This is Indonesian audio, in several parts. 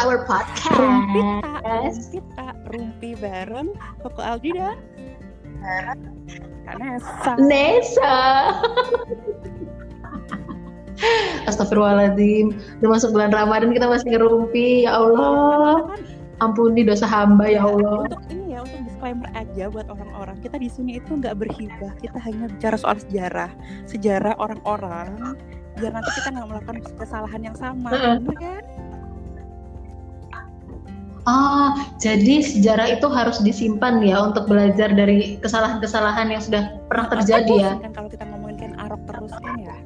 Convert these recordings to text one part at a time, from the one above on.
our podcast. Rumpita, Rumpita, Rumpi bareng Koko Aldi dan Kak Nesa. Nesa. Astagfirullahaladzim. Udah masuk bulan Ramadan kita masih ngerumpi. Ya Allah. Ampuni dosa hamba ya Allah. Untuk ini ya, untuk disclaimer aja buat orang-orang, kita di sini itu nggak berhibah, kita hanya bicara soal sejarah, sejarah orang-orang, biar nanti kita nggak melakukan kesalahan yang sama, bener kan? Oh, jadi sejarah itu harus disimpan ya untuk belajar dari kesalahan-kesalahan yang sudah pernah terjadi ya. Kan kalau kita ngomongin kan arok terus kan ya.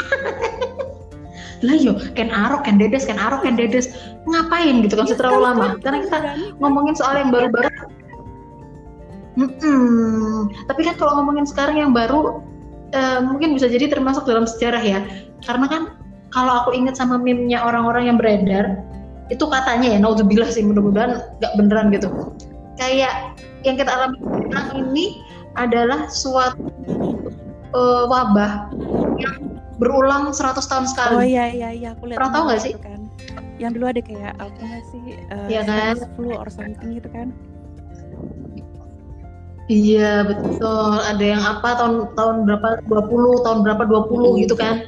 Lah yo, Ken Arok, Ken Dedes, Ken Arok, Ken Dedes. Ngapain gitu kan Ya, terlalu lama? sekali-sekali Karena kita kan? ngomongin soal yang baru-baru. Mm-mm. Tapi kan kalau ngomongin sekarang yang baru, eh, mungkin bisa jadi termasuk dalam sejarah ya. Karena kan kalau aku ingat sama meme-nya orang-orang yang beredar, itu katanya ya, naudzubillah sih, mudah-mudahan nggak beneran gitu. Kayak yang kita alami sekarang ini adalah suatu eh, wabah yang berulang 100 tahun sekali. Oh iya iya iya aku lihat Pernah tahu nggak sih? kan. Yang dulu ada kayak apa sih? eh, Iya kan? Flu or something gitu kan. Iya betul. Ada yang apa tahun tahun berapa 20 tahun berapa 20 gitu kan.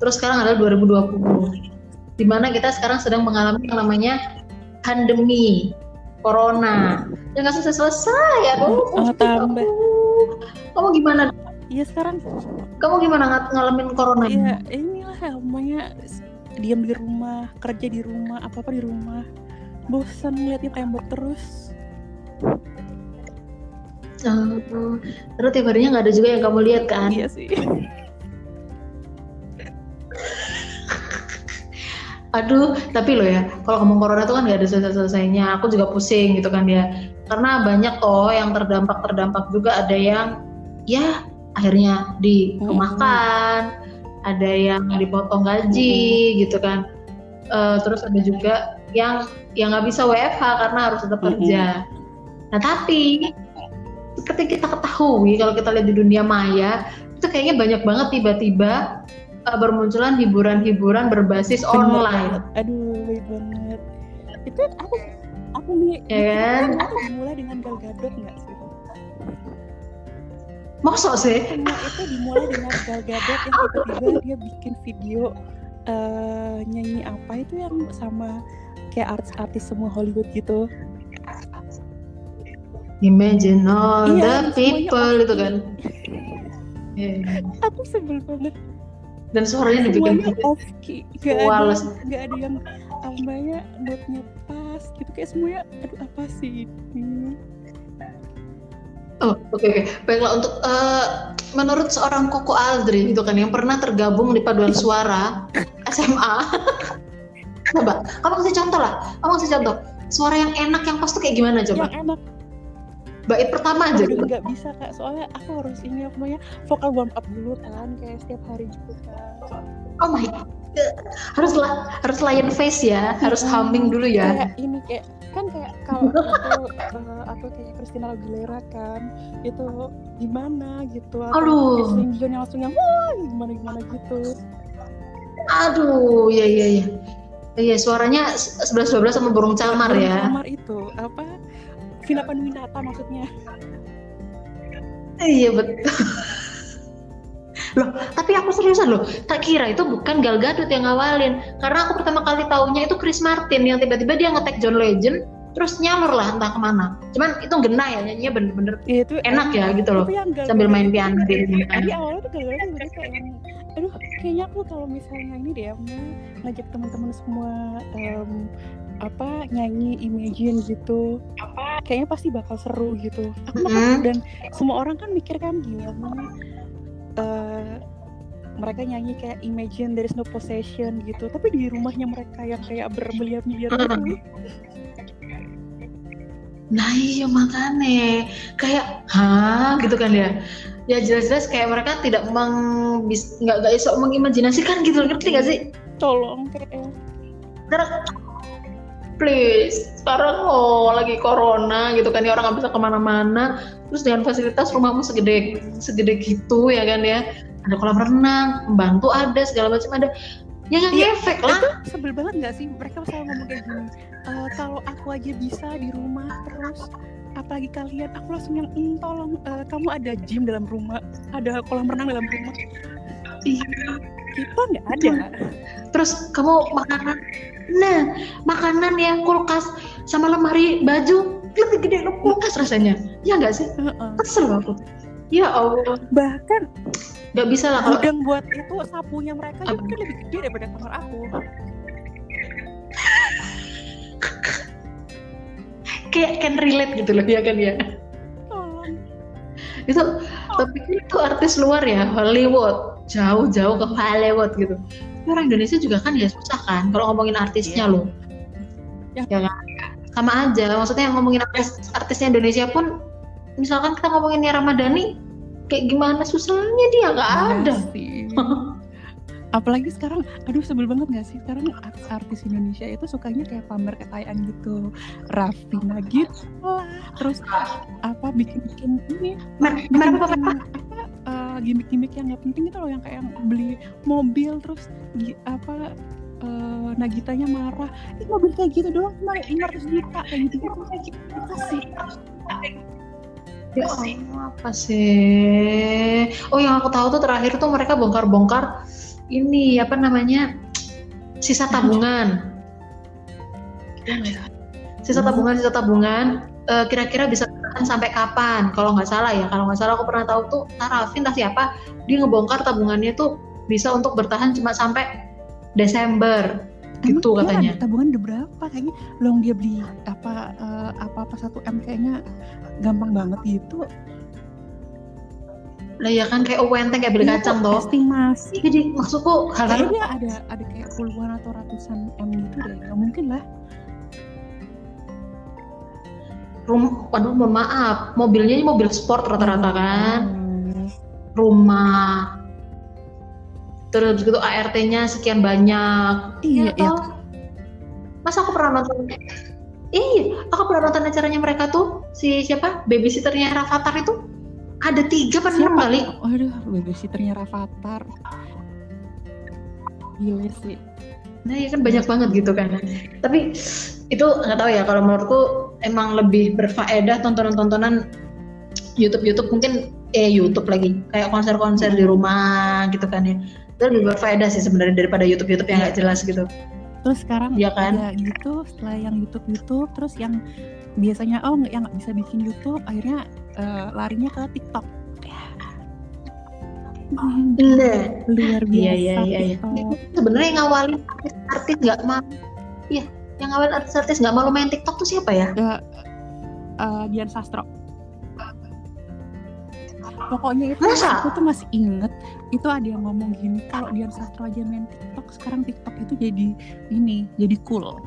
Terus sekarang adalah 2020. Di mana kita sekarang sedang mengalami yang namanya pandemi corona. Yang nggak selesai selesai ya. Oh, tambah. Kamu gimana? Iya sekarang Kamu gimana ng- ngalamin corona? Iya, inilah namanya diam di rumah, kerja di rumah, apa-apa di rumah. Bosan ngeliatnya tembok terus. Oh, terus tiap harinya nggak ada juga yang kamu lihat kan? Iya sih. Aduh, tapi loh ya, kalau ngomong corona itu kan nggak ada selesai-selesainya. Aku juga pusing gitu kan ya. Karena banyak toh yang terdampak-terdampak juga ada yang ya akhirnya dirumahkan, ada yang dipotong gaji gitu kan. Eh, terus ada juga yang yang nggak bisa WFH karena harus tetap kerja. Nah tapi seperti kita ketahui kalau kita lihat di dunia maya itu kayaknya banyak banget tiba-tiba eh, bermunculan hiburan-hiburan berbasis Bener online. Aduh, banget. Itu aku aku nih Ya kan? Aku dimulai dengan Gal Gadot nggak sih? Mosok sih? Semua itu dimulai dengan Gal Gadot yang tiba-tiba dia bikin video eh, nyanyi apa itu yang sama kayak artis-artis semua Hollywood gitu. Imagine all Iya, the people itu kan. Iya. Aku sebel banget. Dan suaranya dibikin semuanya off key gak ada gak ada yang namanya notnya pas gitu kayak semuanya aduh apa sih ini Oh, oke oke. Baiklah untuk eh, menurut seorang Koko Aldri itu kan yang pernah tergabung di paduan suara SMA. coba, kamu kasih contoh lah. Kamu kasih contoh. Suara yang enak yang pas tuh kayak gimana coba? yang enak Bait pertama aja. aduh coba. nggak bisa kak soalnya aku harus ini apa namanya vokal warm up dulu kan kayak setiap hari gitu kan Oh my god. Harus lah, harus lion face ya, harus Mm-mm. humming dulu ya. kayak ini kayak kan kayak kalau aku eh, aku kayak Christina Aguilera kan itu gimana gitu atau Celine Dion yang langsung yang wah gimana gimana gitu Aduh, iya iya iya. Iya, suaranya 11 12 sama burung camar Burung ya. Camar itu apa Vina Panduwinata maksudnya Iya betul. loh, tapi aku seriusan loh. Tak kira itu bukan Gal Gadot yang ngawalin. Karena aku pertama kali taunya itu Chris Martin yang tiba-tiba dia ngetek John Legend terus nyalur lah entah ke mana. Cuman itu ngena ya nyanyinya bener-bener Ya, itu enak ya gitu loh. Sambil main itu piano. Tadi awalnya tuh Gal Gadot kayak aduh kayaknya aku kalau misalnya ini deh mau ngajak teman-teman semua em, apa nyanyi imagine gitu. Kayaknya pasti bakal seru gitu. Aku makan Mm-mm. dan semua orang kan mikir kan gini apa namanya eh, mereka nyanyi kayak imagine there is no possession gitu. Tapi di rumahnya mereka yang kayak bermiliar-miliar Mm. itu Nah iya makanya. Kayak hah? gitu kan ya. Ya jelas-jelas kayak mereka tidak meng bis- nggak nggak bisa mengimajinasikan gitu ngerti gak sih? tolong kayak Karena please sekarang oh lagi corona gitu kan ya orang nggak bisa ke mana-mana. Terus dengan fasilitas rumahmu segede segede gitu ya kan ya. Ada kolam renang pembantu ada segala macam ada. Ya nggak Iya, ngefek itu lah. sebel banget nggak sih? Mereka selalu ngomong kayak gini "Eh, kalau aku aja bisa di rumah terus apalagi kalian aku langsung yang "Mm, tolong eh, kamu ada gym dalam rumah ada kolam renang dalam rumah. Iya. kita nggak ada? Terus kamu makanan nah makanan ya kulkas sama lemari baju lebih gede dari kulkas rasanya. Ya nggak sih? Kesel aku. Ya allah. Bahkan nggak bisa lah kalau gudang buat itu sapunya mereka juga mungkin lebih gede daripada kamar aku. Kayak can relate gitu loh ya kan ya? Tolong. Itu tapi kan itu artis luar ya Hollywood. Jauh-jauh ke Hollywood gitu orang Indonesia juga kan ya susah kan kalau ngomongin artisnya Iya. loh. Ya. ya kan? Sama aja maksudnya yang ngomongin artis artisnya Indonesia pun misalkan kita ngomongin Nia Ramadhani kayak gimana susahnya dia nggak Iya ada. sih. apalagi sekarang aduh sebel banget gak sih? Sekarang artis Indonesia itu sukanya kayak pamer kekayaan gitu. Raffi lah terus apa bikin bikin ini. Mer- bikin mer- bikin apa- gimmick-gimmick yang nggak penting itu loh yang kayak yang beli mobil terus gi- apa eh, Nagitanya marah ini mobil kayak gitu doang cuma 500 juta kayak gitu gitu kayak gitu sih Ya Allah, apa sih? Oh yang aku tahu tuh terakhir tuh mereka bongkar-bongkar ini apa namanya sisa tabungan. Sisa tabungan, sisa tabungan. eh, kira-kira bisa bertahan sampai kapan? Kalau nggak salah ya, kalau nggak salah aku pernah tahu tuh Tarafin entah siapa dia ngebongkar tabungannya tuh bisa untuk bertahan cuma sampai Desember gitu Emang katanya. ada tabungan udah berapa kayaknya long dia beli apa eh, apa apa satu m kayaknya gampang banget gitu Lah ya kan kayak uwenteng kayak beli Iya, kacang toh. estimasi Jadi maksudku hal-hal dia ada ada kayak puluhan atau ratusan m gitu deh nggak mungkin lah rum, waduh mohon maaf, mobilnya ini mobil sport rata-rata kan, Hmm. rumah, terus gitu ART-nya sekian banyak. iya Ya iya. Masa aku pernah nonton? Iya, aku pernah nonton acaranya mereka tuh si siapa? Babysitternya Rafathar itu ada tiga enam Siapa? kali. waduh babysitternya Rafathar gila sih Nah, ya kan banyak banget gitu kan. Tapi itu nggak tahu ya kalau menurutku emang lebih berfaedah tontonan-tontonan YouTube-YouTube mungkin eh YouTube lagi kayak konser-konser di rumah gitu kan ya. Itu lebih berfaedah sih sebenarnya daripada YouTube-YouTube yang nggak jelas gitu. terus sekarang Iya kan? ada gitu setelah yang YouTube YouTube terus yang biasanya oh yang nggak bisa bikin YouTube akhirnya eh, larinya ke TikTok Hmm, Nah, luar biasa Iya, iya, iya, iya. TikTok. sebenarnya yang ngawalin artis-artis nggak mau, iya, yang ngawalin artis-artis nggak mau main TikTok tuh siapa ya? Eh, eh, Dian Sastro. Pokoknya itu Masa? aku tuh masih inget. Itu ada yang ngomong gini kalau Dian Sastro aja main TikTok sekarang TikTok itu jadi ini jadi cool.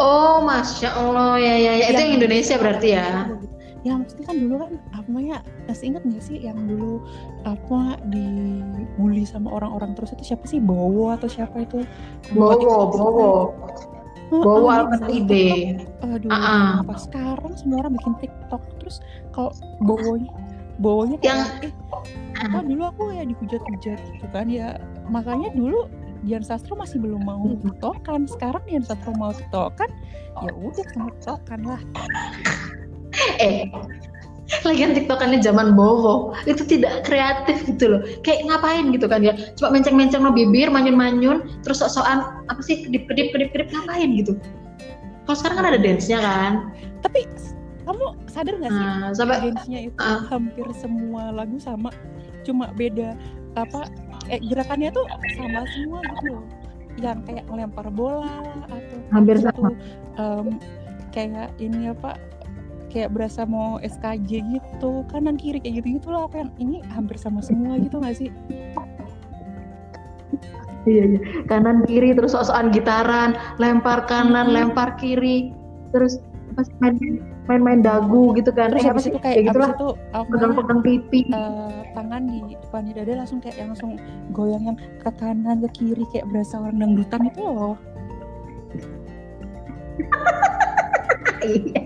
Oh, masya Allah. Ya ya ya. Itu Yang- yang Indonesia berarti ya? ya maksudnya kan dulu kan apa namanya masih inget nggak sih yang dulu apa dibully sama orang-orang terus itu siapa sih Bowo atau siapa itu Bowo. Bowo, Heeh, Bowo dia Alfred bikin Ide. TikTok. aduh Ah-ah. apa sekarang semua orang bikin TikTok terus kalau Bowonya Bowonya Yang- eh apa dulu aku ya dihujat-hujat gitu kan ya makanya dulu Dian Sastro masih belum mau tiktokan sekarang Dian Sastro mau tiktokan ya udah sama tiktokan lah Eh, lagian tiktokannya zaman Bowo itu tidak kreatif gitu loh. Kayak ngapain gitu kan ya? Cuma menceng-menceng no bibir, manyun-manyun, terus sok-sokan apa sih kedip-kedip kedip-kedip ngapain gitu? Kalau sekarang kan ada dance-nya kan. tapi kamu sadar nggak sih Nah, sampai dance-nya itu Ah. hampir semua lagu sama cuma beda apa eh, gerakannya tuh sama semua gitu loh yang kayak melempar bola atau hampir itu, sama. em, kayak ini apa kayak berasa mau SKJ gitu kanan kiri kayak gitu gitu lah apa yang ini hampir sama semua gitu nggak sih Iya, iya. Kanan kiri terus sok-sokan gitaran, lempar kanan, Mhm. lempar kiri, terus apa sih, main main-main dagu gitu kan. terus Eh, habis sih? itu kayak Kayak gitulah. itu Pegang-pegang pipi. eh, tangan di depannya dada langsung kayak yang langsung goyang yang ke kanan ke kiri kayak berasa orang dangdutan itu loh Iya.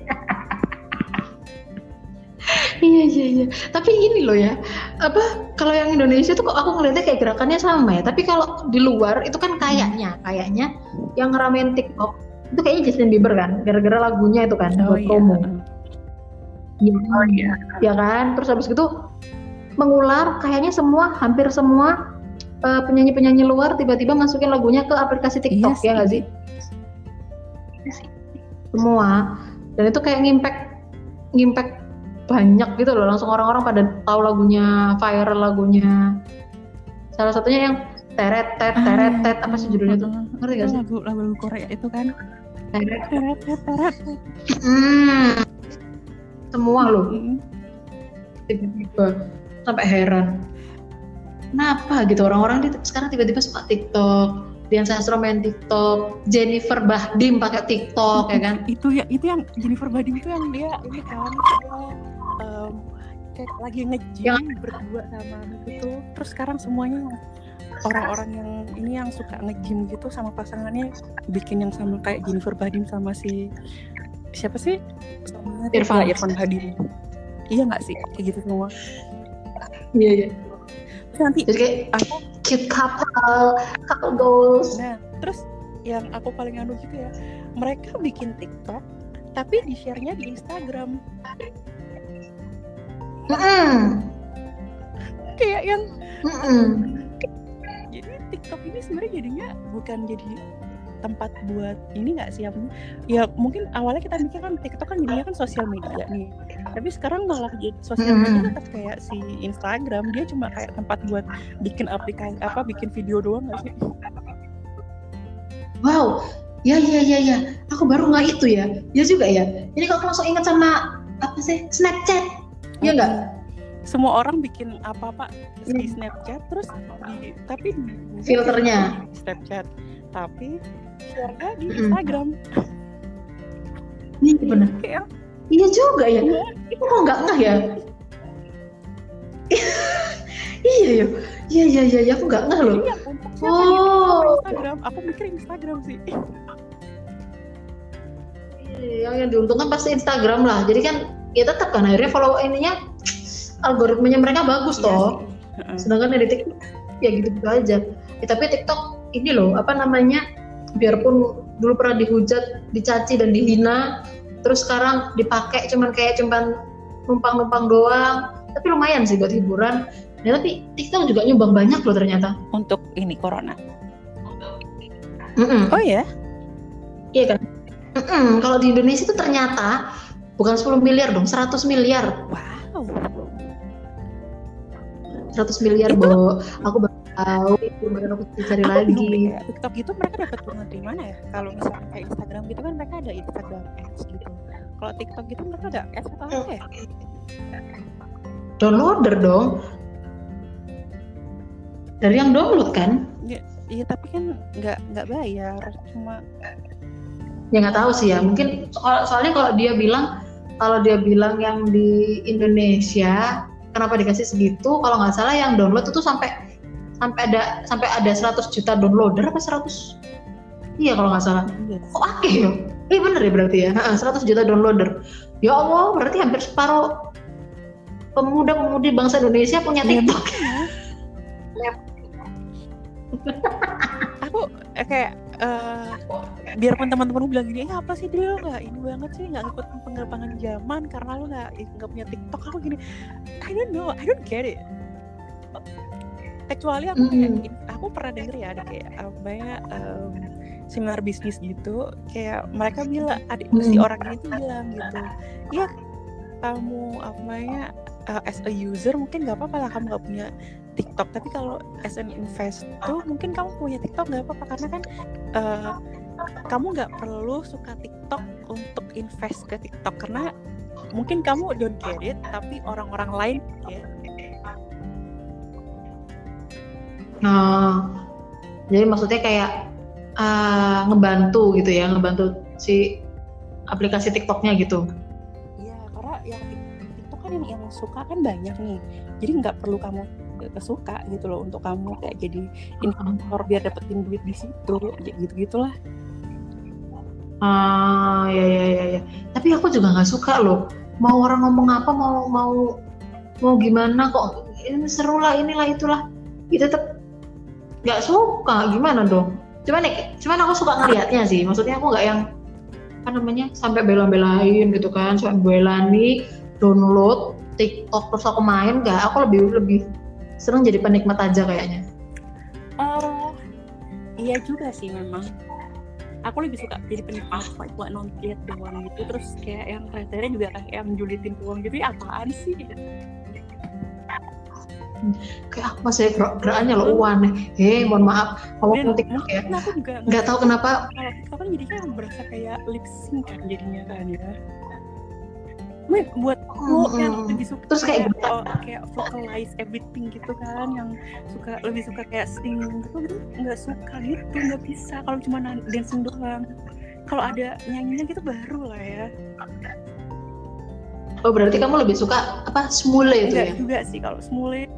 Iya iya iya. Tapi ini loh ya apa kalau yang Indonesia tuh kok aku ngeliatnya kayak gerakannya sama ya? Tapi kalau di luar itu kan kayaknya kayaknya yang ngeramein TikTok itu kayaknya Justin Bieber kan? Gara-gara lagunya itu kan Oh buat iya. promo. Ya, Oh iya. ya kan? Terus habis itu mengular kayaknya semua hampir semua eh, penyanyi-penyanyi luar tiba-tiba masukin lagunya ke aplikasi TikTok Iya ya nggak sih? Semua. Dan itu kayak ngimpact ngimpact banyak gitu loh. Langsung orang-orang pada tahu lagunya viral lagunya. Salah satunya yang teret tet teret tet apa sih judulnya tuh Ah, ngerti gak sih? Lagu lagu lagu Korea itu kan? Teret. Teret teret teret. Hmm. semua loh. Mm. tiba-tiba. Sampai heran. Kenapa gitu? Orang-orang di- sekarang tiba-tiba suka TikTok Dian Sastro main TikTok Jennifer Bahdim pakai TikTok ya kan? Itu ya itu yang Jennifer Badim itu yang dia ini kan em, kayak lagi nge-gym Yang- berdua sama gitu. Terus sekarang semuanya orang-orang yang ini yang suka nge-gym gitu sama pasangannya bikin yang sama kayak Jennifer Badim sama si siapa sih? Sama Irfan. Irfan Badim iya nggak sih? Kayak gitu semua. Iya iya. Terus nanti jadi kayak aku cute couple couple goals Nah, terus yang aku paling anu gitu ya, mereka bikin TikTok tapi di share-nya di Instagram. Mm-mm. Kayak yang Mm-mm. jadi TikTok ini sebenarnya jadinya bukan jadi tempat buat ini nggak sih apa ya mungkin awalnya kita mikir kan TikTok kan jadinya kan sosial media nih. Tapi sekarang malah jadi sosial media tetap kayak si Instagram dia cuma kayak tempat buat bikin aplikasi apa bikin video doang nggak sih? Wow ya ya ya ya. Aku baru nggak itu ya. Ya juga ya. Jadi kalau langsung ingat sama apa sih? Snapchat. Ya nggak? Semua orang bikin apa-apa di Hmm. Snapchat terus di tapi Filternya. Snapchat. Tapi share-nya di. Instagram. Ini bener. kayak iya juga ya. Iya. itu kok nggak ngeh ya? Iya ya iya iya iya iya, aku nggak ngeh loh. Iya Oh. Instagram. Aku mikir Instagram sih. Iya, yang yang diuntungkan pasti Instagram lah. Jadi kan ya tetap kan akhirnya follow ininya algoritmanya mereka bagus Iya toh. sih. Sedangkan di TikTok ya gitu-gitu aja. Ya, tapi TikTok ini loh apa namanya biarpun dulu pernah dihujat dicaci dan dihina terus sekarang dipakai cuman kayak cuman numpang-numpang doang. Tapi lumayan sih buat hiburan. Ya tapi TikTok juga nyumbang banyak loh ternyata. Untuk ini corona? Mm-mm. oh ya iya kan? Kalau di Indonesia itu ternyata bukan 10 miliar dong 100 miliar. Wow. 100 miliar Itu- Bo. Aku tahu kemarin aku cari aku lagi. ya TikTok itu mereka dapat duit dari mana ya? Kalau misalnya kayak Instagram gitu kan mereka ada Instagram ads gitu. Kalau TikTok gitu mereka ada ads atau apa ya? downloader dong. Dari yang download kan? Iya tapi kan nggak nggak bayar cuma ya nggak tahu sih ya. Mungkin soal- soalnya kalau dia bilang kalau dia bilang yang di Indonesia kenapa dikasih segitu? Kalau nggak salah yang download itu sampai sampai ada sampai ada 100 juta downloader apa 100 iya kalau nggak salah. Iya. Kok akeh ya? Eh bener ya berarti ya. Ha, 100 juta downloader. Ya Allah berarti hampir separuh pemuda-pemudi bangsa Indonesia punya Iya, TikTok. Aku eh, kayak eh, biarpun teman-teman bilang gini, eh apa sih dia lo nggak ini banget sih nggak ikut pengembangan zaman karena lo nggak nggak punya TikTok. Aku gini, I don't know, I don't get it. Kecuali aku kayak Mm. aku pernah denger ya ada kayak apa ya em, seminar bisnis gitu, kayak mereka bilang adik si Mm. orang ini tuh bilang gitu, iya kamu apa namanya uh, as a user mungkin nggak apa-apa lah kamu nggak punya TikTok tapi kalau as an investor mungkin kamu punya TikTok nggak apa-apa karena kan uh, kamu nggak perlu suka TikTok untuk invest ke TikTok karena mungkin kamu don't get it tapi orang-orang lain get Nah, jadi maksudnya kayak eh, ngebantu gitu ya, ngebantu si aplikasi TikToknya gitu. Iya, karena yang Tik- TikTok kan yang, yang suka kan banyak nih. Jadi nggak perlu kamu suka gitu loh untuk kamu kayak jadi investor biar dapetin duit di situ, gitu gitulah. Ah, ya ya ya ya. Tapi aku juga nggak suka loh mau orang ngomong apa mau mau mau gimana kok ini seru lah inilah itulah itu tetap nggak suka gimana dong? Cuman nih cuman aku suka ngelihatnya sih. Maksudnya aku nggak yang apa namanya sampai bela-belain gitu kan. Sampai bela nih download TikTok terus aku main gak aku lebih lebih seneng jadi penikmat aja kayaknya. Oh iya juga sih memang. Aku lebih suka jadi penikmat buat nonton doang gitu. Terus kayak yang kriteria juga kayak yang julitin uang gitu ya apaan sih kayak apa sih gerak gerakannya lo aneh. Hei mohon maaf kamu mau TikTok ya. nggak tahu kenapa. kan jadinya berasa kayak lip sync kan jadinya kan ya? Men, buat aku Hmm, yang lebih suka Terus kayak kayak, oh, kayak vocalize everything gitu kan yang suka lebih suka kayak sing gitu gitu nggak suka gitu nggak bisa kalau cuma dancing doang. Kalau ada nyanyinya gitu baru lah ya. Oh berarti kamu lebih suka apa smule itu enggak ya? juga sih kalau semule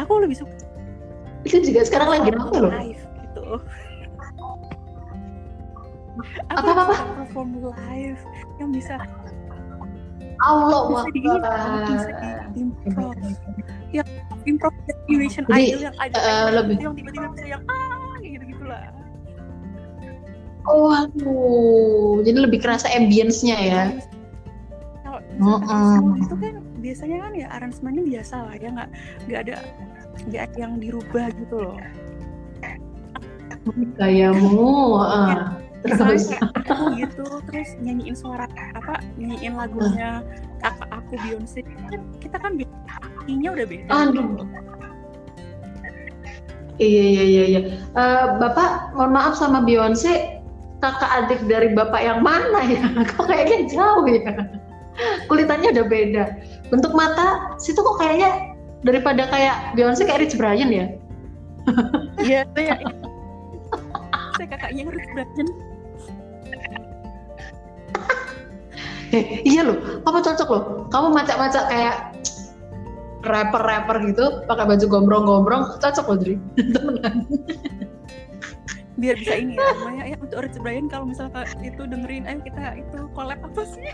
aku lebih suka itu juga sekarang lagi apa loh. live gitu. Apa, apa, apa? perform live yang bisa Allah bisa di ini bisa di improv. Yang improv Indonesian Jadi, Idol yang ada eh, lebih- yang tiba-tiba bisa yang ah gitu gitulah. Oh aduh. Jadi lebih kerasa ambience-nya ya. Kalau Mm-mm. misalkan itu kan biasanya kan ya aransemennya biasa lah ya nggak nggak ada nggak ada yang dirubah gitu loh gayamu ah. misalnya terus kayak aku gitu terus nyanyiin suara apa nyanyiin lagunya kakak aku Beyonce kan kita kan nya udah beda Aduh. Iya iya iya iya. Eh, Bapak mohon maaf sama Beyonce kakak adik dari bapak yang mana ya? Kok kayaknya jauh ya? Kulitannya udah beda. Bentuk mata situ kok kayaknya daripada kayak Beyonce kayak Rich Brian ya? iya saya saya kakaknya harus berantem Eh, iya loh, kamu cocok loh. Kamu macak-macak kayak rapper-rapper gitu, pakai baju gombrong-gombrong, cocok loh, Dri. Temenan. biar bisa ini ya ya untuk Rich Brian kalau misalnya itu dengerin ayo kita itu collab apa sih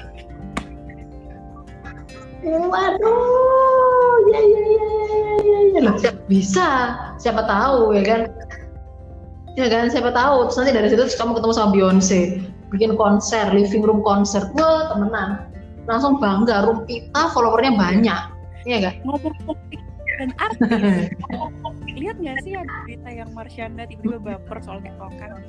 Waduh, ya ya ya ya ya ya Loh, bisa, siapa tahu ya kan? Ya kan, siapa tahu. Terus nanti dari situ terus kamu ketemu sama Beyonce, bikin konser, living room konser, wah temenan. Langsung bangga, room kita followernya banyak, iya gak? ngomong politik dan artis. Lihat nggak sih ada berita yang Marsyanda tiba-tiba baper soal tiktokan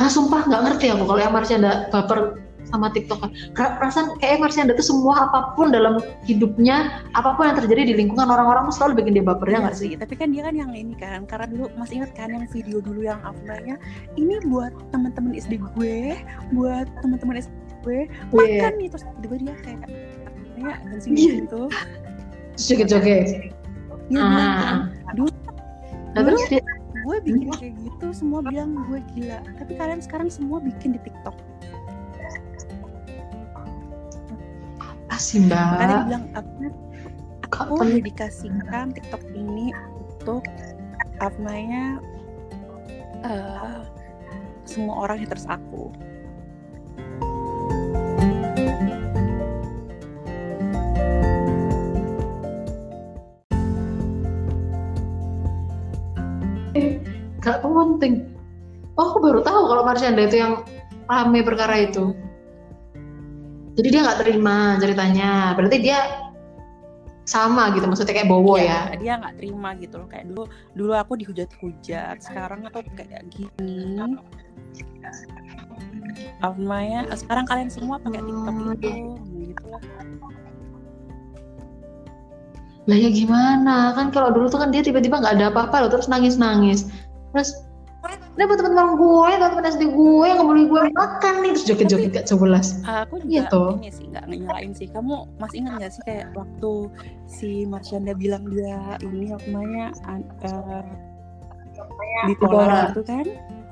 Ah sumpah nggak ngerti aku kalau yang Marsyanda baper sama TikTok. Perasaan kayak Marsyanda tuh semua apa pun dalam hidupnya, apa pun yang terjadi di lingkungan orang-orang tuh selalu bikin dia baper ya nggak sih? tapi kan dia kan yang ini kan karena dulu masih ingat kan yang video dulu yang Afnanya ini buat teman-teman SD gue buat teman-teman SD gue Iya. makan nih terus tiba dia kayak kayak dancing Iya. gitu joget-joget. dia bilang kan Ah. dulu Nah, terus dia, gue bikin kayak gitu semua bilang gue gila tapi kalian sekarang semua bikin di TikTok sih karena dia mbak, bilang aku aku dedikasikan TikTok ini untuk Afnanya eh, semua orang haters aku gak penting. Oh, aku baru tahu kalau Marsyanda itu yang rame perkara itu. Jadi dia nggak terima ceritanya. Berarti dia sama gitu, maksudnya kayak Bowo ya. Iya, dia nggak terima gitu loh kayak dulu dulu aku dihujat-hujat sekarang aku kayak gini Afmaya sekarang kalian semua pakai TikTok Hmm. itu gitu lah Lah ya gimana? Kan kalau dulu tuh kan dia tiba-tiba nggak ada apa-apa loh, terus nangis-nangis. Terus ini buat teman-teman gue, teman-teman SD gue yang ngebeli gue makan nih, terus joget-joget gak jelas. aku Iya juga toh. ini sih nggak nyalain sih kamu masih ingat nggak sih kayak waktu si Marsyanda bilang dia ini an- eh, bipolar Bipolar. gitu kan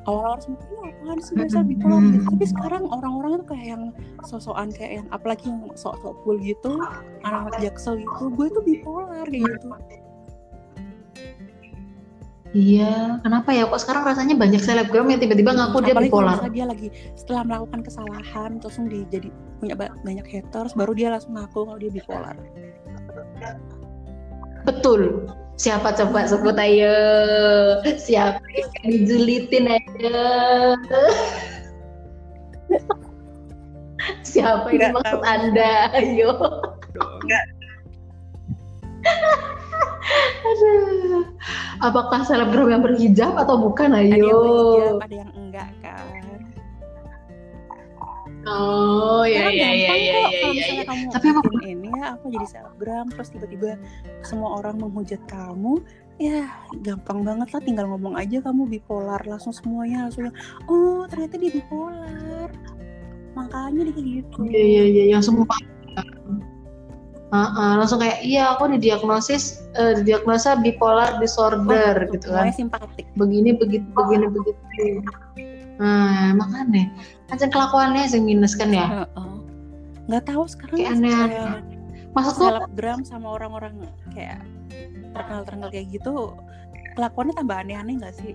awal-awal semua iya apaan sih biasa bipolar gitu tapi sekarang orang-orang itu kayak yang sosokan kayak yang apalagi yang sok-sok cool gitu anak-anak jaksel gitu gue tuh bipolar kayak gitu Iya, kenapa ya? Kok sekarang rasanya banyak selebgram yang tiba-tiba ngaku dia Apalagi bipolar. dia lagi setelah melakukan kesalahan terus langsung dia jadi punya ba- banyak haters baru dia langsung ngaku kalau dia bipolar. Betul. Siapa coba sebut ayo? Siapa yang dijulitin ayo? Siapa Nggak maksud tahu. Anda? Ayo. Enggak. Aduh. Apakah selebgram yang berhijab atau bukan? Ada yang Ayo. berhijab, ada yang enggak kan. Oh, ya Karena ya ya gampang ya kamu Tapi apa bikin ini ya apa jadi selebgram terus tiba-tiba semua orang menghujat kamu ya gampang banget lah tinggal ngomong aja kamu bipolar langsung semuanya langsung oh ternyata dia bipolar makanya dia kayak gitu Iya iya iya yang semua Ah, ah, langsung kayak iya aku didiagnosis eh, didiagnosa bipolar disorder Oh, gitu kan. simpatik. Begini begitu begini begitu nah makanya macam kelakuannya yang minus kan ya? Nggak tahu sekarang Kayak aneh-aneh. eh, maksudku selebgram sama orang-orang kayak terkenal-terkenal kayak gitu kelakuannya tambah aneh-aneh nggak sih?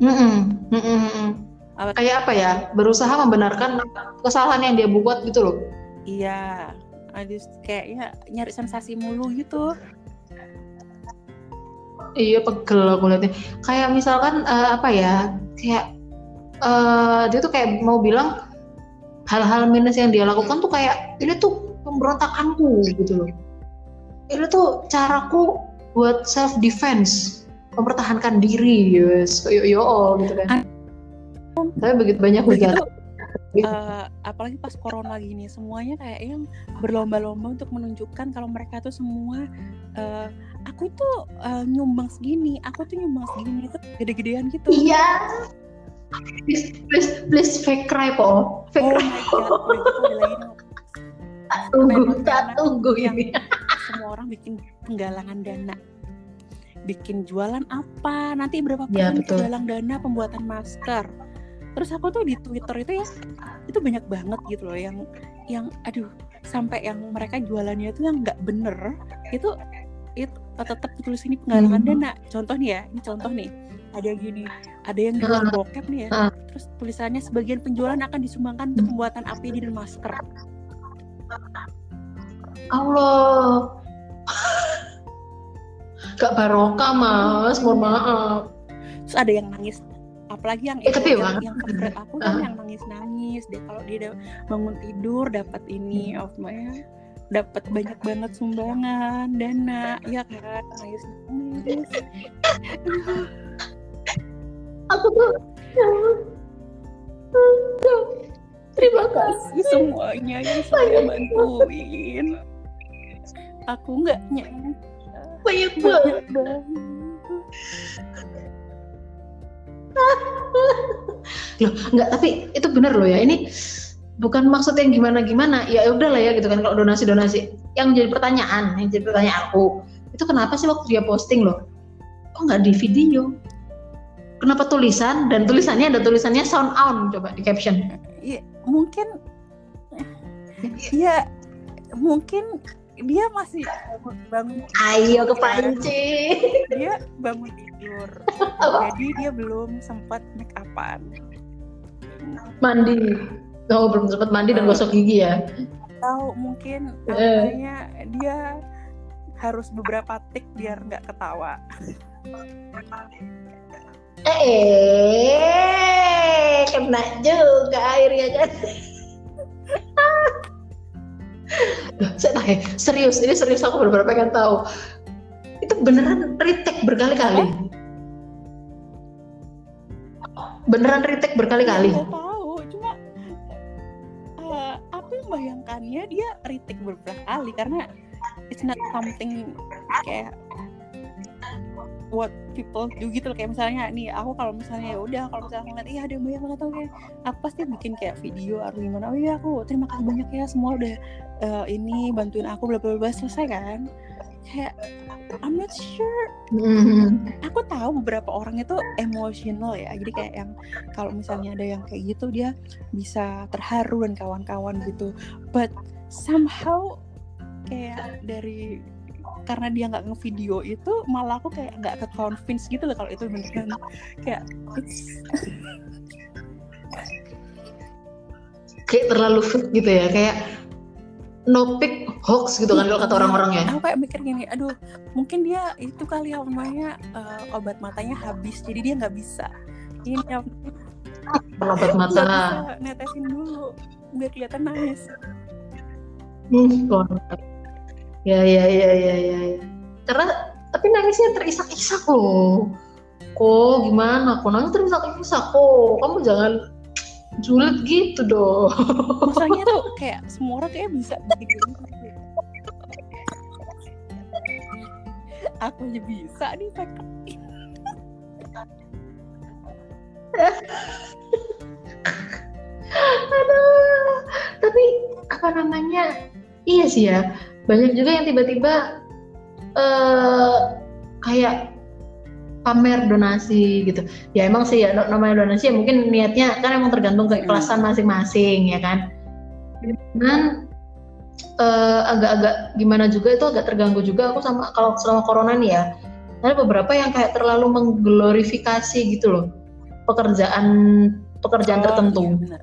Mm-mm, mm-mm, mm-mm. Apa- kayak apa ya? Berusaha membenarkan kesalahan yang dia buat gitu loh iya. Aduh, kayaknya nyari sensasi mulu gitu. Iya pegel aku liatnya. Kayak misalkan eh, apa ya kayak eh, dia tuh kayak mau bilang hal-hal minus yang dia lakukan tuh kayak ini tuh pemberontakanku gitu loh. Ini tuh caraku buat self defense mempertahankan diri yes yo yo gitu kan. Tapi begitu banyak hujatan eh, apalagi pas corona gini semuanya kayak yang berlomba-lomba untuk menunjukkan kalau mereka tuh semua eh, aku tuh eh, nyumbang segini aku tuh nyumbang segini itu gede-gedean gitu. Iya. Please please please fake cry po. Fake oh cry. my god tunggu tak tunggu yang ini. semua orang bikin penggalangan dana. Bikin jualan apa? Nanti berapa Ya, persen betul. galang dana pembuatan masker terus aku tuh di Twitter itu ya itu banyak banget gitu loh yang yang aduh sampai yang mereka jualannya itu yang nggak bener itu itu tetap ditulis ini penggalangan Hmm. dana. Contoh nih ya ini contoh nih. Ada yang gini ada yang jual bokep nih ya. Ah. terus tulisannya sebagian penjualan akan disumbangkan untuk pembuatan APD dan masker Allah. Gak barokah mas. Mohon maaf. Terus ada yang nangis apalagi yang Eh, tapi yang, yang favorite aku kan Ah. yang nangis nangis deh kalau dia bangun tidur dapat ini of my dapat banyak banget sumbangan dana ya kan? Nangis nangis aku tuh terima kasih semuanya yang saya bantuin. Aku nggak nyangka banyak banget loh nggak tapi itu bener loh ya. Ini bukan maksud yang gimana gimana ya udah lah ya gitu kan kalau donasi donasi yang jadi pertanyaan yang jadi pertanyaan aku itu kenapa sih waktu dia posting loh kok nggak di video? Kenapa tulisan dan tulisannya ada tulisannya sound on coba di caption. Ya mungkin ya mungkin dia masih bangun ayo kepancing. Dia bangun tidur. Jadi dia belum sempat make upan mandi. Oh belum sempat mandi dan Oh. gosok gigi ya? Atau mungkin Eh. awalnya dia harus beberapa tik biar nggak ketawa. Eh kena juga airnya kan? Saya tanya, serius ini serius aku benar-benar pengen tahu. Itu beneran retake berkali-kali beneran retake berkali-kali? Nggak tahu. Cuma eh, aku membayangkannya dia retake beberapa kali karena it's not something kayak what people do gitu loh. kayak misalnya nih aku kalau misalnya ya udah kalau misalnya aku ngeliat iya ada yang banyak banget tuh kayak aku pasti bikin kayak video atau gimana? Oh iya aku terima kasih banyak ya semua udah eh, ini bantuin aku bla bla selesai kan kayak I'm not sure. Hmm. aku tahu beberapa orang itu emosional ya. Jadi kayak yang kalau misalnya ada yang kayak gitu dia bisa terharu dan kawan-kawan gitu. But somehow kayak dari karena dia nggak ngevideo itu malah aku kayak nggak ke convince gitu loh kalau itu beneran kayak it's kayak terlalu fit gitu ya. Kayak no pick hoax gitu kan kalau kata orang-orang ya. aku kayak mikir gini aduh mungkin dia itu kali ya namanya uh, obat matanya habis jadi dia nggak bisa. Ini yang obat mata. netesin dulu biar kelihatan nangis. Hmm, ya ya ya ya ya. Karena tapi nangisnya terisak-isak loh. Kok gimana? Kok nangis terisak-isak? Kok? Kamu jangan julid gitu dong. Masalahnya tuh kayak semua orang kayak bisa aku aja bisa nih pakai aduh tapi apa namanya? Iya sih ya banyak juga yang tiba-tiba uh, kayak pamer donasi gitu. Ya emang sih ya namanya donasi ya mungkin niatnya kan emang tergantung keikhlasan masing-masing ya kan. Dan uh, agak-agak gimana juga itu agak terganggu juga aku sama kalau selama corona nih ya. Ada beberapa yang kayak terlalu mengglorifikasi gitu loh pekerjaan pekerjaan oh, tertentu. iya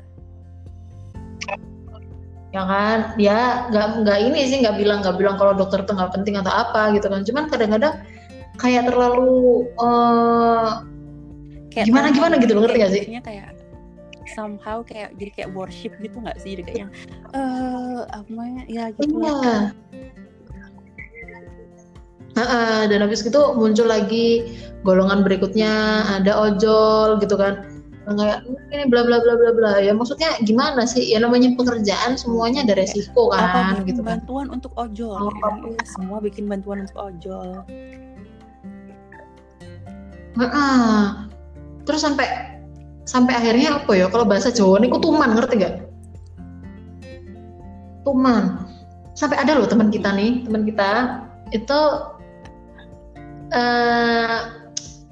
ya kan ya nggak nggak ini sih nggak bilang nggak bilang kalau dokter itu nggak penting atau apa gitu kan. Cuman kadang-kadang kayak terlalu uh, kayak gimana gimana gitu loh ngerti gak sih? kayak somehow kayak jadi kayak worship gitu nggak sih? Jadi kayak yang eh apa ya? Gitu iya. Uh, dan habis itu muncul lagi golongan berikutnya ada ojol gitu kan. Kayak ini bla bla bla bla bla. Ya maksudnya gimana sih? Ya namanya pekerjaan semuanya ada resiko kan apa gitu kan. bantuan untuk ojol oh, ya, semua bikin bantuan untuk ojol Nah, terus sampai sampai akhirnya apa ya? Kalau bahasa Jawa nih tuman ngerti gak? Tuman. Sampai ada loh teman kita nih, teman kita itu uh,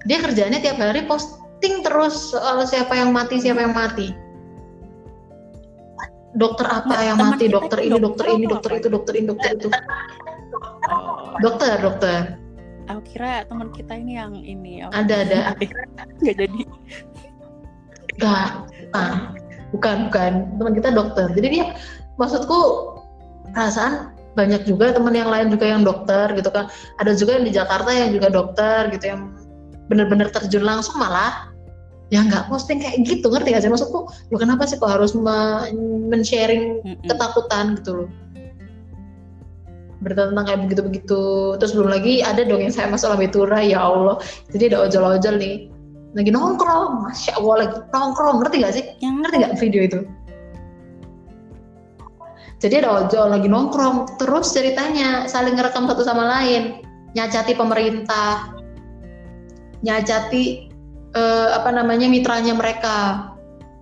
dia kerjanya tiap hari posting terus soal siapa yang mati, siapa yang mati. Dokter apa nah, yang mati, dokter ini, dokter ini, dokter itu, dokter ini, dokter itu. Dokter, dokter aku kira teman kita ini yang ini ada ada. Nggak jadi. Nggak ah, bukan bukan. Teman kita dokter. Jadi dia maksudku perasaan banyak juga teman yang lain juga yang dokter gitu kan. Ada juga yang di Jakarta yang juga dokter gitu yang benar-benar terjun langsung malah ya nggak posting kayak gitu. Ngerti gak sih? Maksudku lo kenapa sih kok harus men-sharing ketakutan gitu loh berita tentang kayak begitu-begitu. Terus belum lagi ada dong yang saya masuk Labetura ya Allah. Jadi ada ojol-ojol nih. Lagi nongkrong. Masya Allah lagi nongkrong. Ngerti gak sih? Yang ngerti gak video itu? Jadi ada ojol lagi nongkrong. Terus ceritanya saling ngerekam satu sama lain. Nyacati pemerintah. Nyacati eh, apa namanya mitranya mereka.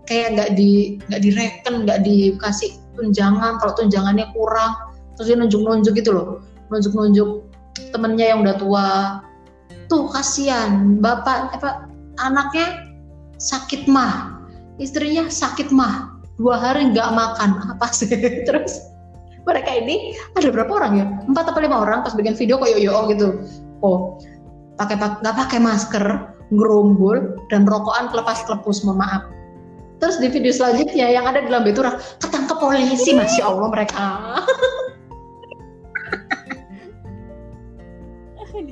Kayak nggak di nggak direken nggak dikasih tunjangan. Kalau tunjangannya kurang terus dia nunjuk-nunjuk gitu loh. Nunjuk-nunjuk temennya yang udah tua. Tuh kasihan. Bapak apa anaknya sakit mah. Istrinya sakit mah. Dua hari nggak makan. Apa sih? Terus mereka ini ada berapa orang ya? Empat atau lima orang pas bikin video kok yo gitu. Oh pakai nggak pakai masker ngerumbul dan rokokan kelepas kelepus mohon maaf. Terus di video selanjutnya yang ada di lambe turah ketangkep polisi. Masya allah mereka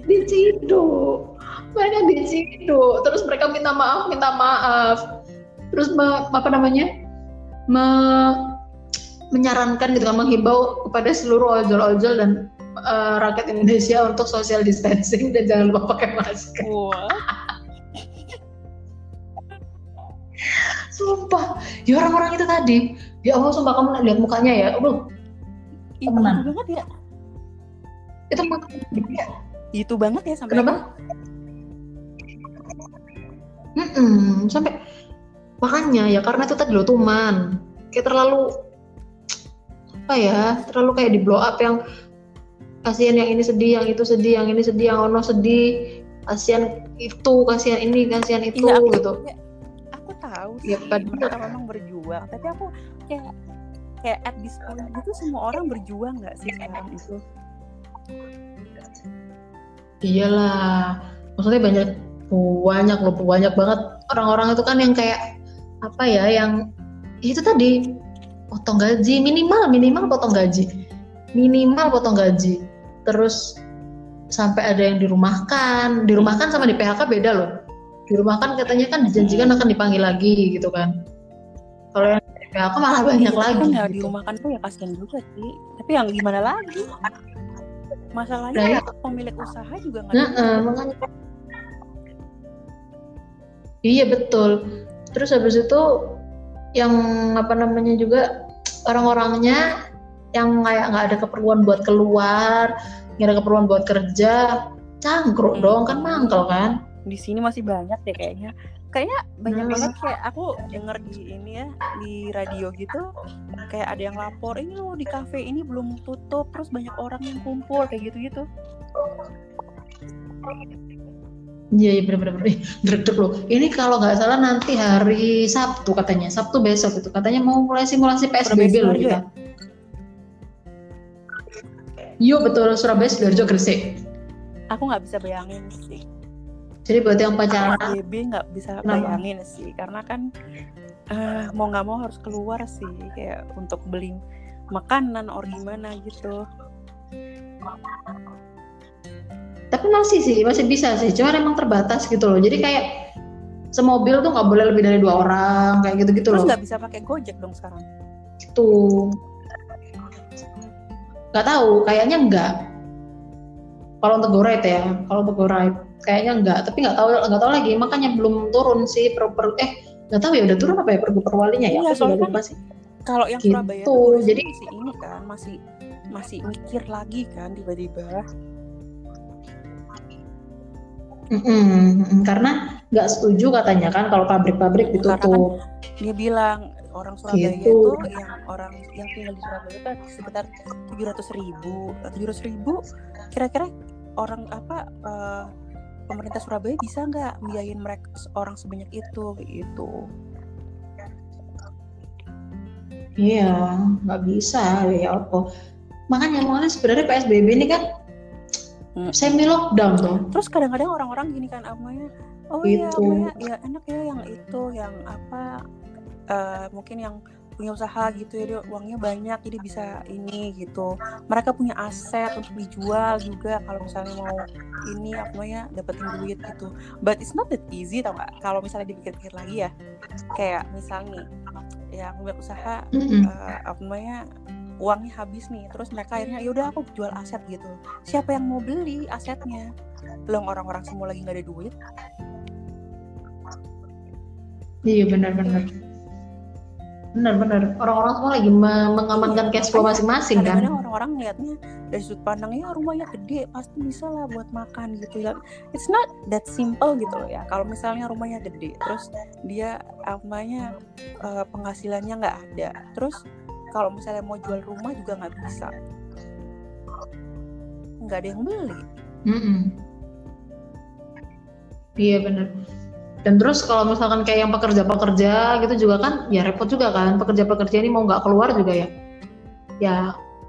diciduk. Mereka diciduk. Terus mereka minta maaf minta maaf. Terus me, apa namanya? Me, menyarankan gitu kan menghimbau kepada seluruh ojol-ojol dan uh, rakyat Indonesia untuk social distancing dan jangan lupa pakai masker. Wow. sumpah, ya orang-orang itu tadi, ya Allah sumpah kamu lihat mukanya ya, aduh, temenan. banget ya. Itu mukanya itu banget ya sampai kenapa? Mm -mm, sampai makanya ya karena itu tadi lo tuman. Kayak terlalu apa ya terlalu kayak di blow up yang kasihan yang ini sedih yang itu sedih yang ini sedih yang ono sedih. Kasihan itu kasihan ini kasihan itu ya, aku, gitu. ya, aku tahu ya, sih mereka memang berjuang tapi aku kayak kayak at this point itu semua orang berjuang nggak sih sekarang itu iyalah. Maksudnya banyak banyak loh banyak banget orang-orang itu kan yang kayak apa ya yang itu tadi potong gaji minimal minimal potong gaji. Minimal potong gaji. Terus sampai ada yang dirumahkan. Dirumahkan sama di PHK beda loh. Dirumahkan katanya kan dijanjikan akan dipanggil lagi gitu kan. Kalau yang di PHK malah banyak Iya, lagi kan ya gitu. dirumahkan tuh ya kasihan juga sih. Tapi yang gimana lagi masalahnya Nah, ya. pemilik usaha juga nggak Nah, makanya iya betul terus habis itu yang apa namanya juga orang-orangnya yang kayak nggak ada keperluan buat keluar nggak ada keperluan buat kerja cangkruk Hmm. dong kan mangkel kan di sini masih banyak deh kayaknya kayaknya banyak Hmm. banget kayak aku denger di ini ya di radio gitu kayak ada yang lapor ini loh di kafe ini belum tutup terus banyak orang yang kumpul kayak gitu gitu Iya, iya bener-bener. Ih, deg-deg loh. Ini kalau nggak salah nanti hari Sabtu katanya. Sabtu besok itu. Katanya mau mulai simulasi PSBB loh kita. Yuk betul Surabaya, Sidoarjo, Gresik. aku nggak bisa bayangin sih Jadi buat yang pacaran, PSBB nggak bisa Kenapa? bayangin sih karena kan eh, mau nggak mau harus keluar sih kayak untuk beli makanan or gimana gitu tapi masih sih, masih bisa sih. Cuma emang terbatas gitu loh. Jadi kayak semobil tuh nggak boleh lebih dari dua orang, kayak gitu-gitu terus loh. nggak bisa pakai gojek dong sekarang Gitu. Nggak tahu, kayaknya enggak. Kalau untuk go ride ya, kalau untuk go ride kayaknya enggak. Tapi nggak tahu, nggak tahu lagi. Makanya belum turun sih per, per eh nggak tahu ya udah turun apa ya pergu perwalinya ya? Iya, soalnya lupa kan sih. kalau yang Gitu, Surabaya tuh urusannya jadi- masih ini kan masih masih mikir lagi kan tiba-tiba Mm-mm. Karena nggak setuju katanya kan kalau pabrik-pabrik kan ditutup. dia bilang orang Surabaya Gitu. itu yang orang yang tinggal di Surabaya itu sekitar tujuh ratus ribu tujuh ratus ribu kira-kira orang apa eh, pemerintah Surabaya bisa nggak biayain mereka orang sebanyak itu gitu Iya, nggak bisa ya apa. Makanya makanya sebenarnya PSBB ini kan Hmm. semi lockdown tuh. terus kadang-kadang orang-orang gini kan amanya oh iya amanya ya enak ya yang itu yang apa eh, mungkin yang punya usaha gitu ya dia uangnya banyak jadi bisa ini gitu. Mereka punya aset untuk dijual juga kalau misalnya mau ini apa namanya dapetin duit gitu. But it's not that easy tau gak kalau misalnya dipikir-pikir lagi ya kayak misalnya nih yang punya usaha Mm-mm. eh, apa namanya uangnya habis nih terus mereka akhirnya yaudah aku jual aset gitu. Siapa yang mau beli asetnya? Belum orang-orang semua lagi nggak ada duit. Iya benar-benar. Benar-benar. Orang-orang semua lagi me- mengamankan Iya, cash flow masing-masing kan. orang-orang ngeliatnya dari sudut pandangnya "Ya, rumahnya gede pasti bisa lah buat makan gitu ya it's not that simple gitu loh ya kalau misalnya rumahnya gede terus dia apa namanya eh, penghasilannya nggak ada terus kalau misalnya mau jual rumah juga nggak bisa nggak ada yang beli Mm-mm. Iya benar. Dan terus kalau misalkan kayak yang pekerja-pekerja gitu juga kan, ya repot juga kan. Pekerja-pekerja ini mau nggak keluar juga ya, ya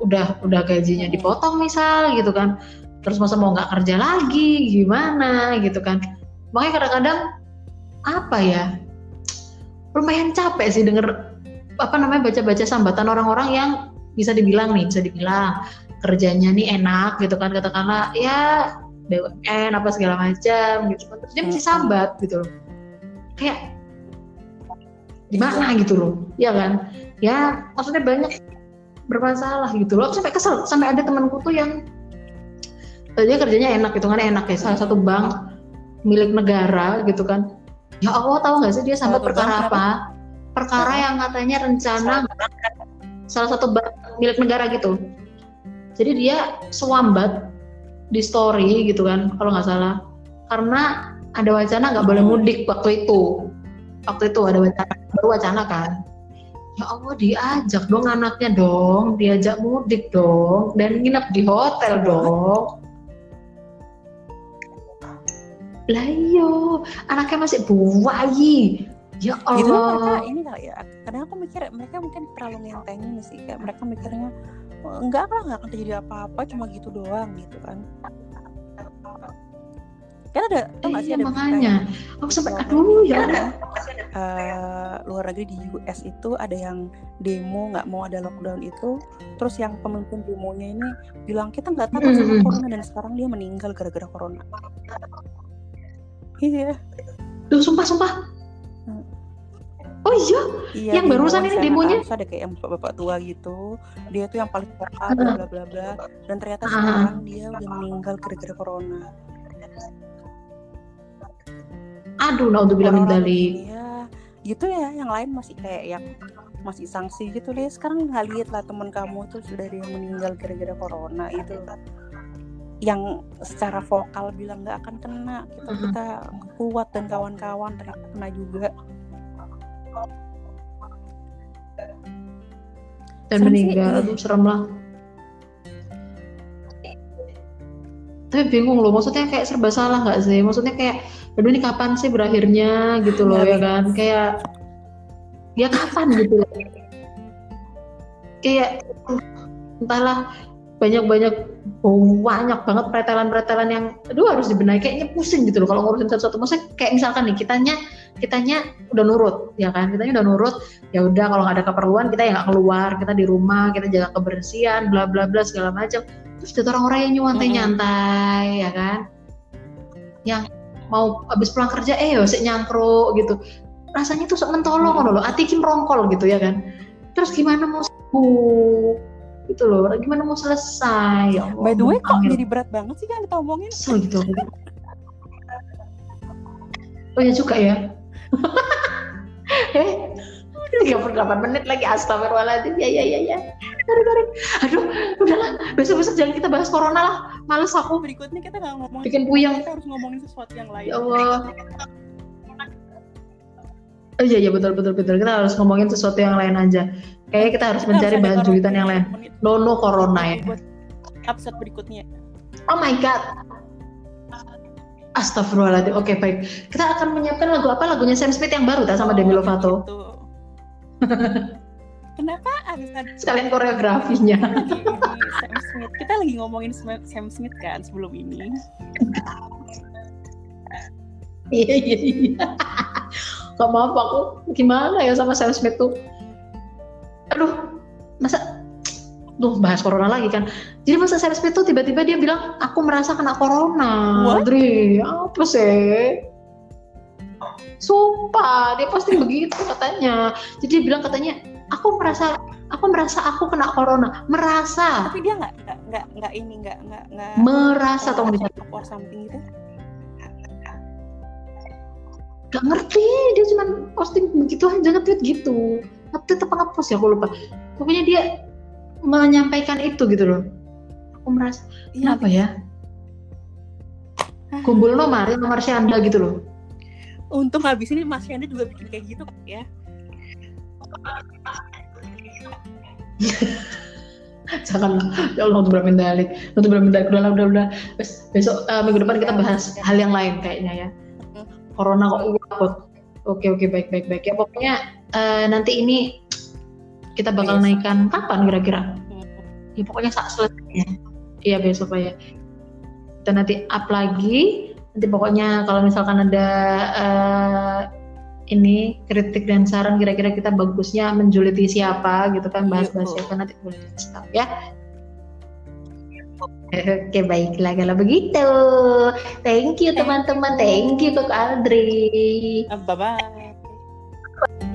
udah udah gajinya dipotong misal gitu kan. Terus masa mau nggak kerja lagi, gimana gitu kan. Makanya kadang-kadang apa ya, lumayan capek sih denger apa namanya baca-baca sambatan orang-orang yang bisa dibilang nih, bisa dibilang kerjanya nih enak gitu kan katakanlah ya BUMN apa segala macam gitu. Kan terus dia masih Mm-mm. sambat gitu loh. Kayak gimana gitu loh? Ya kan? Ya maksudnya banyak bermasalah gitu loh. Sampai kesel sampai ada temanku tuh yang eh, dia kerjanya enak gitu kan enak ya salah satu bank milik negara gitu kan. Ya Allah tahu nggak sih dia sampai perkara apa? Perkara yang katanya rencana salah satu bank milik negara gitu. Jadi dia swambat di story gitu kan kalau nggak salah. Karena ada wacana nggak boleh mudik waktu itu. Waktu itu ada wacana baru wacana kan. Ya Allah diajak dong anaknya dong diajak mudik dong dan nginep di hotel dong. Lah iyo anaknya masih bayi ya gitu kan mereka Allah. ini kali ya kadang aku mikir mereka mungkin terlalu ngentengin sih kayak mereka mikirnya "Oh, enggak lah nggak akan terjadi apa-apa cuma gitu doang gitu kan. Kan ada tau gak sih Iya, ada makanya. Aku sampai aduh ya eh, luar negeri di US itu ada yang demo nggak mau ada lockdown itu. Terus yang pemimpin demonya ini bilang kita nggak takut sama corona dan sekarang dia meninggal gara-gara corona. Iya. Duh, sumpah sumpah. Oh iya, Iya, Yang barusan ini demonya? kan, ada kayak yang bapak-bapak tua gitu. Dia tuh yang paling vokal bla bla bla bla. Dan ternyata Ah. sekarang dia udah meninggal gara-gara corona. aduh, nah untuk bilang Orang-orang medali. begini ya, gitu ya. Yang lain masih kayak yang masih sanksi gitu deh. Sekarang nggak lihat lah teman kamu tuh sudah ada yang meninggal gara-gara corona itu. Yang secara vokal bilang nggak akan kena, kita Mhm. kita kuat dan kawan-kawan ternyata kena juga. Dan Serem sih, meninggal. iya. Aduh, serem lah. Tapi bingung loh, maksudnya kayak serba salah nggak sih? Maksudnya kayak, aduh ini kapan sih berakhirnya gitu loh ya kan? Kayak, ya kapan gitu loh. Kayak, entahlah banyak-banyak banyak banget pretelan-pretelan yang aduh harus dibenahi kayaknya pusing gitu loh kalau ngurusin satu-satu maksudnya kayak misalkan nih kitanya kitanya udah nurut ya kan kitanya udah nurut ya udah kalau nggak ada keperluan kita ya nggak keluar kita di rumah kita jaga kebersihan bla bla bla segala macam terus ada orang-orang yang nyantai nyantai ya kan yang mau habis pulang kerja eh yo sik nyangkruk gitu rasanya tuh sok mentolong Mm-mm. loh ati ki merongkol gitu ya kan terus gimana mau sembuh gitu loh gimana mau selesai ya Allah, By the way, kok angel. jadi berat banget sih kan kita omongin? Kesel gitu. Oh ya juga ya. Eh, 38 menit lagi astagfirullahaladzim. Ya ya ya ya. Tarik tarik. Aduh, udahlah. Besok-besok jangan kita bahas corona lah. Males aku Berikutnya kita nggak ngomongin bikin puyeng. kita harus ngomongin sesuatu yang lain. Ya Allah. Oh iya iya betul betul betul. Kita harus ngomongin sesuatu yang lain aja. Kayaknya kita harus mencari ada bahan julitan yang lain. No no corona ya. buat episode berikutnya. Oh my god. Astagfirullahaladzim. Oke baik. Kita akan menyiapkan lagu apa? Lagunya Sam Smith yang baru tak sama Demi Lovato. gitu. Kenapa harus ada Sekalian koreografinya. lagi Sam Smith? Kita lagi ngomongin Sam Sam Smith kan sebelum ini. Iya iya iya. Gak maaf aku gimana ya sama Sam Smith tuh. Aduh, masa Duh, bahas corona lagi kan. Jadi masa Sam Smith tuh tiba-tiba dia bilang, aku merasa kena corona. What? Dri, apa sih? Sumpah, dia pasti begitu katanya. Jadi dia bilang katanya, aku merasa aku merasa aku kena corona. Merasa. Tapi dia nggak nggak nggak nggak ini nggak nggak nggak Merasa dicatat. up or something gitu. Gak ngerti, dia cuma posting begitu aja nge-tweet gitu. Nge-tweet apa nge-post ya, aku lupa. Pokoknya dia menyampaikan itu gitu loh. Aku merasa, Iya, kenapa ya? Kumpul no Mari, nomor Syanda gitu loh. Untung habis ini Mas Yanda juga bikin kayak gitu ya. Jangan, ya Allah untuk bermendalik. Untuk bermendalik, udah lah, udah, udah. Bes- Besok, eh, minggu depan kita bahas hal yang lain kayaknya ya. Corona kok. Oke, oke, baik, baik, baik. Ya pokoknya eh, nanti ini kita bakal Besok. naikkan kapan kira-kira? Hmm. ya pokoknya saat selesai iya besok pak ya kita nanti up lagi nanti pokoknya kalau misalkan ada eh, ini kritik dan saran kira-kira kita bagusnya menjuliti siapa gitu kan bahas-bahas Iya, siapa nanti boleh tahu ya Oke baiklah kalau begitu Thank you teman-teman Thank you Kak Aldri Bye bye.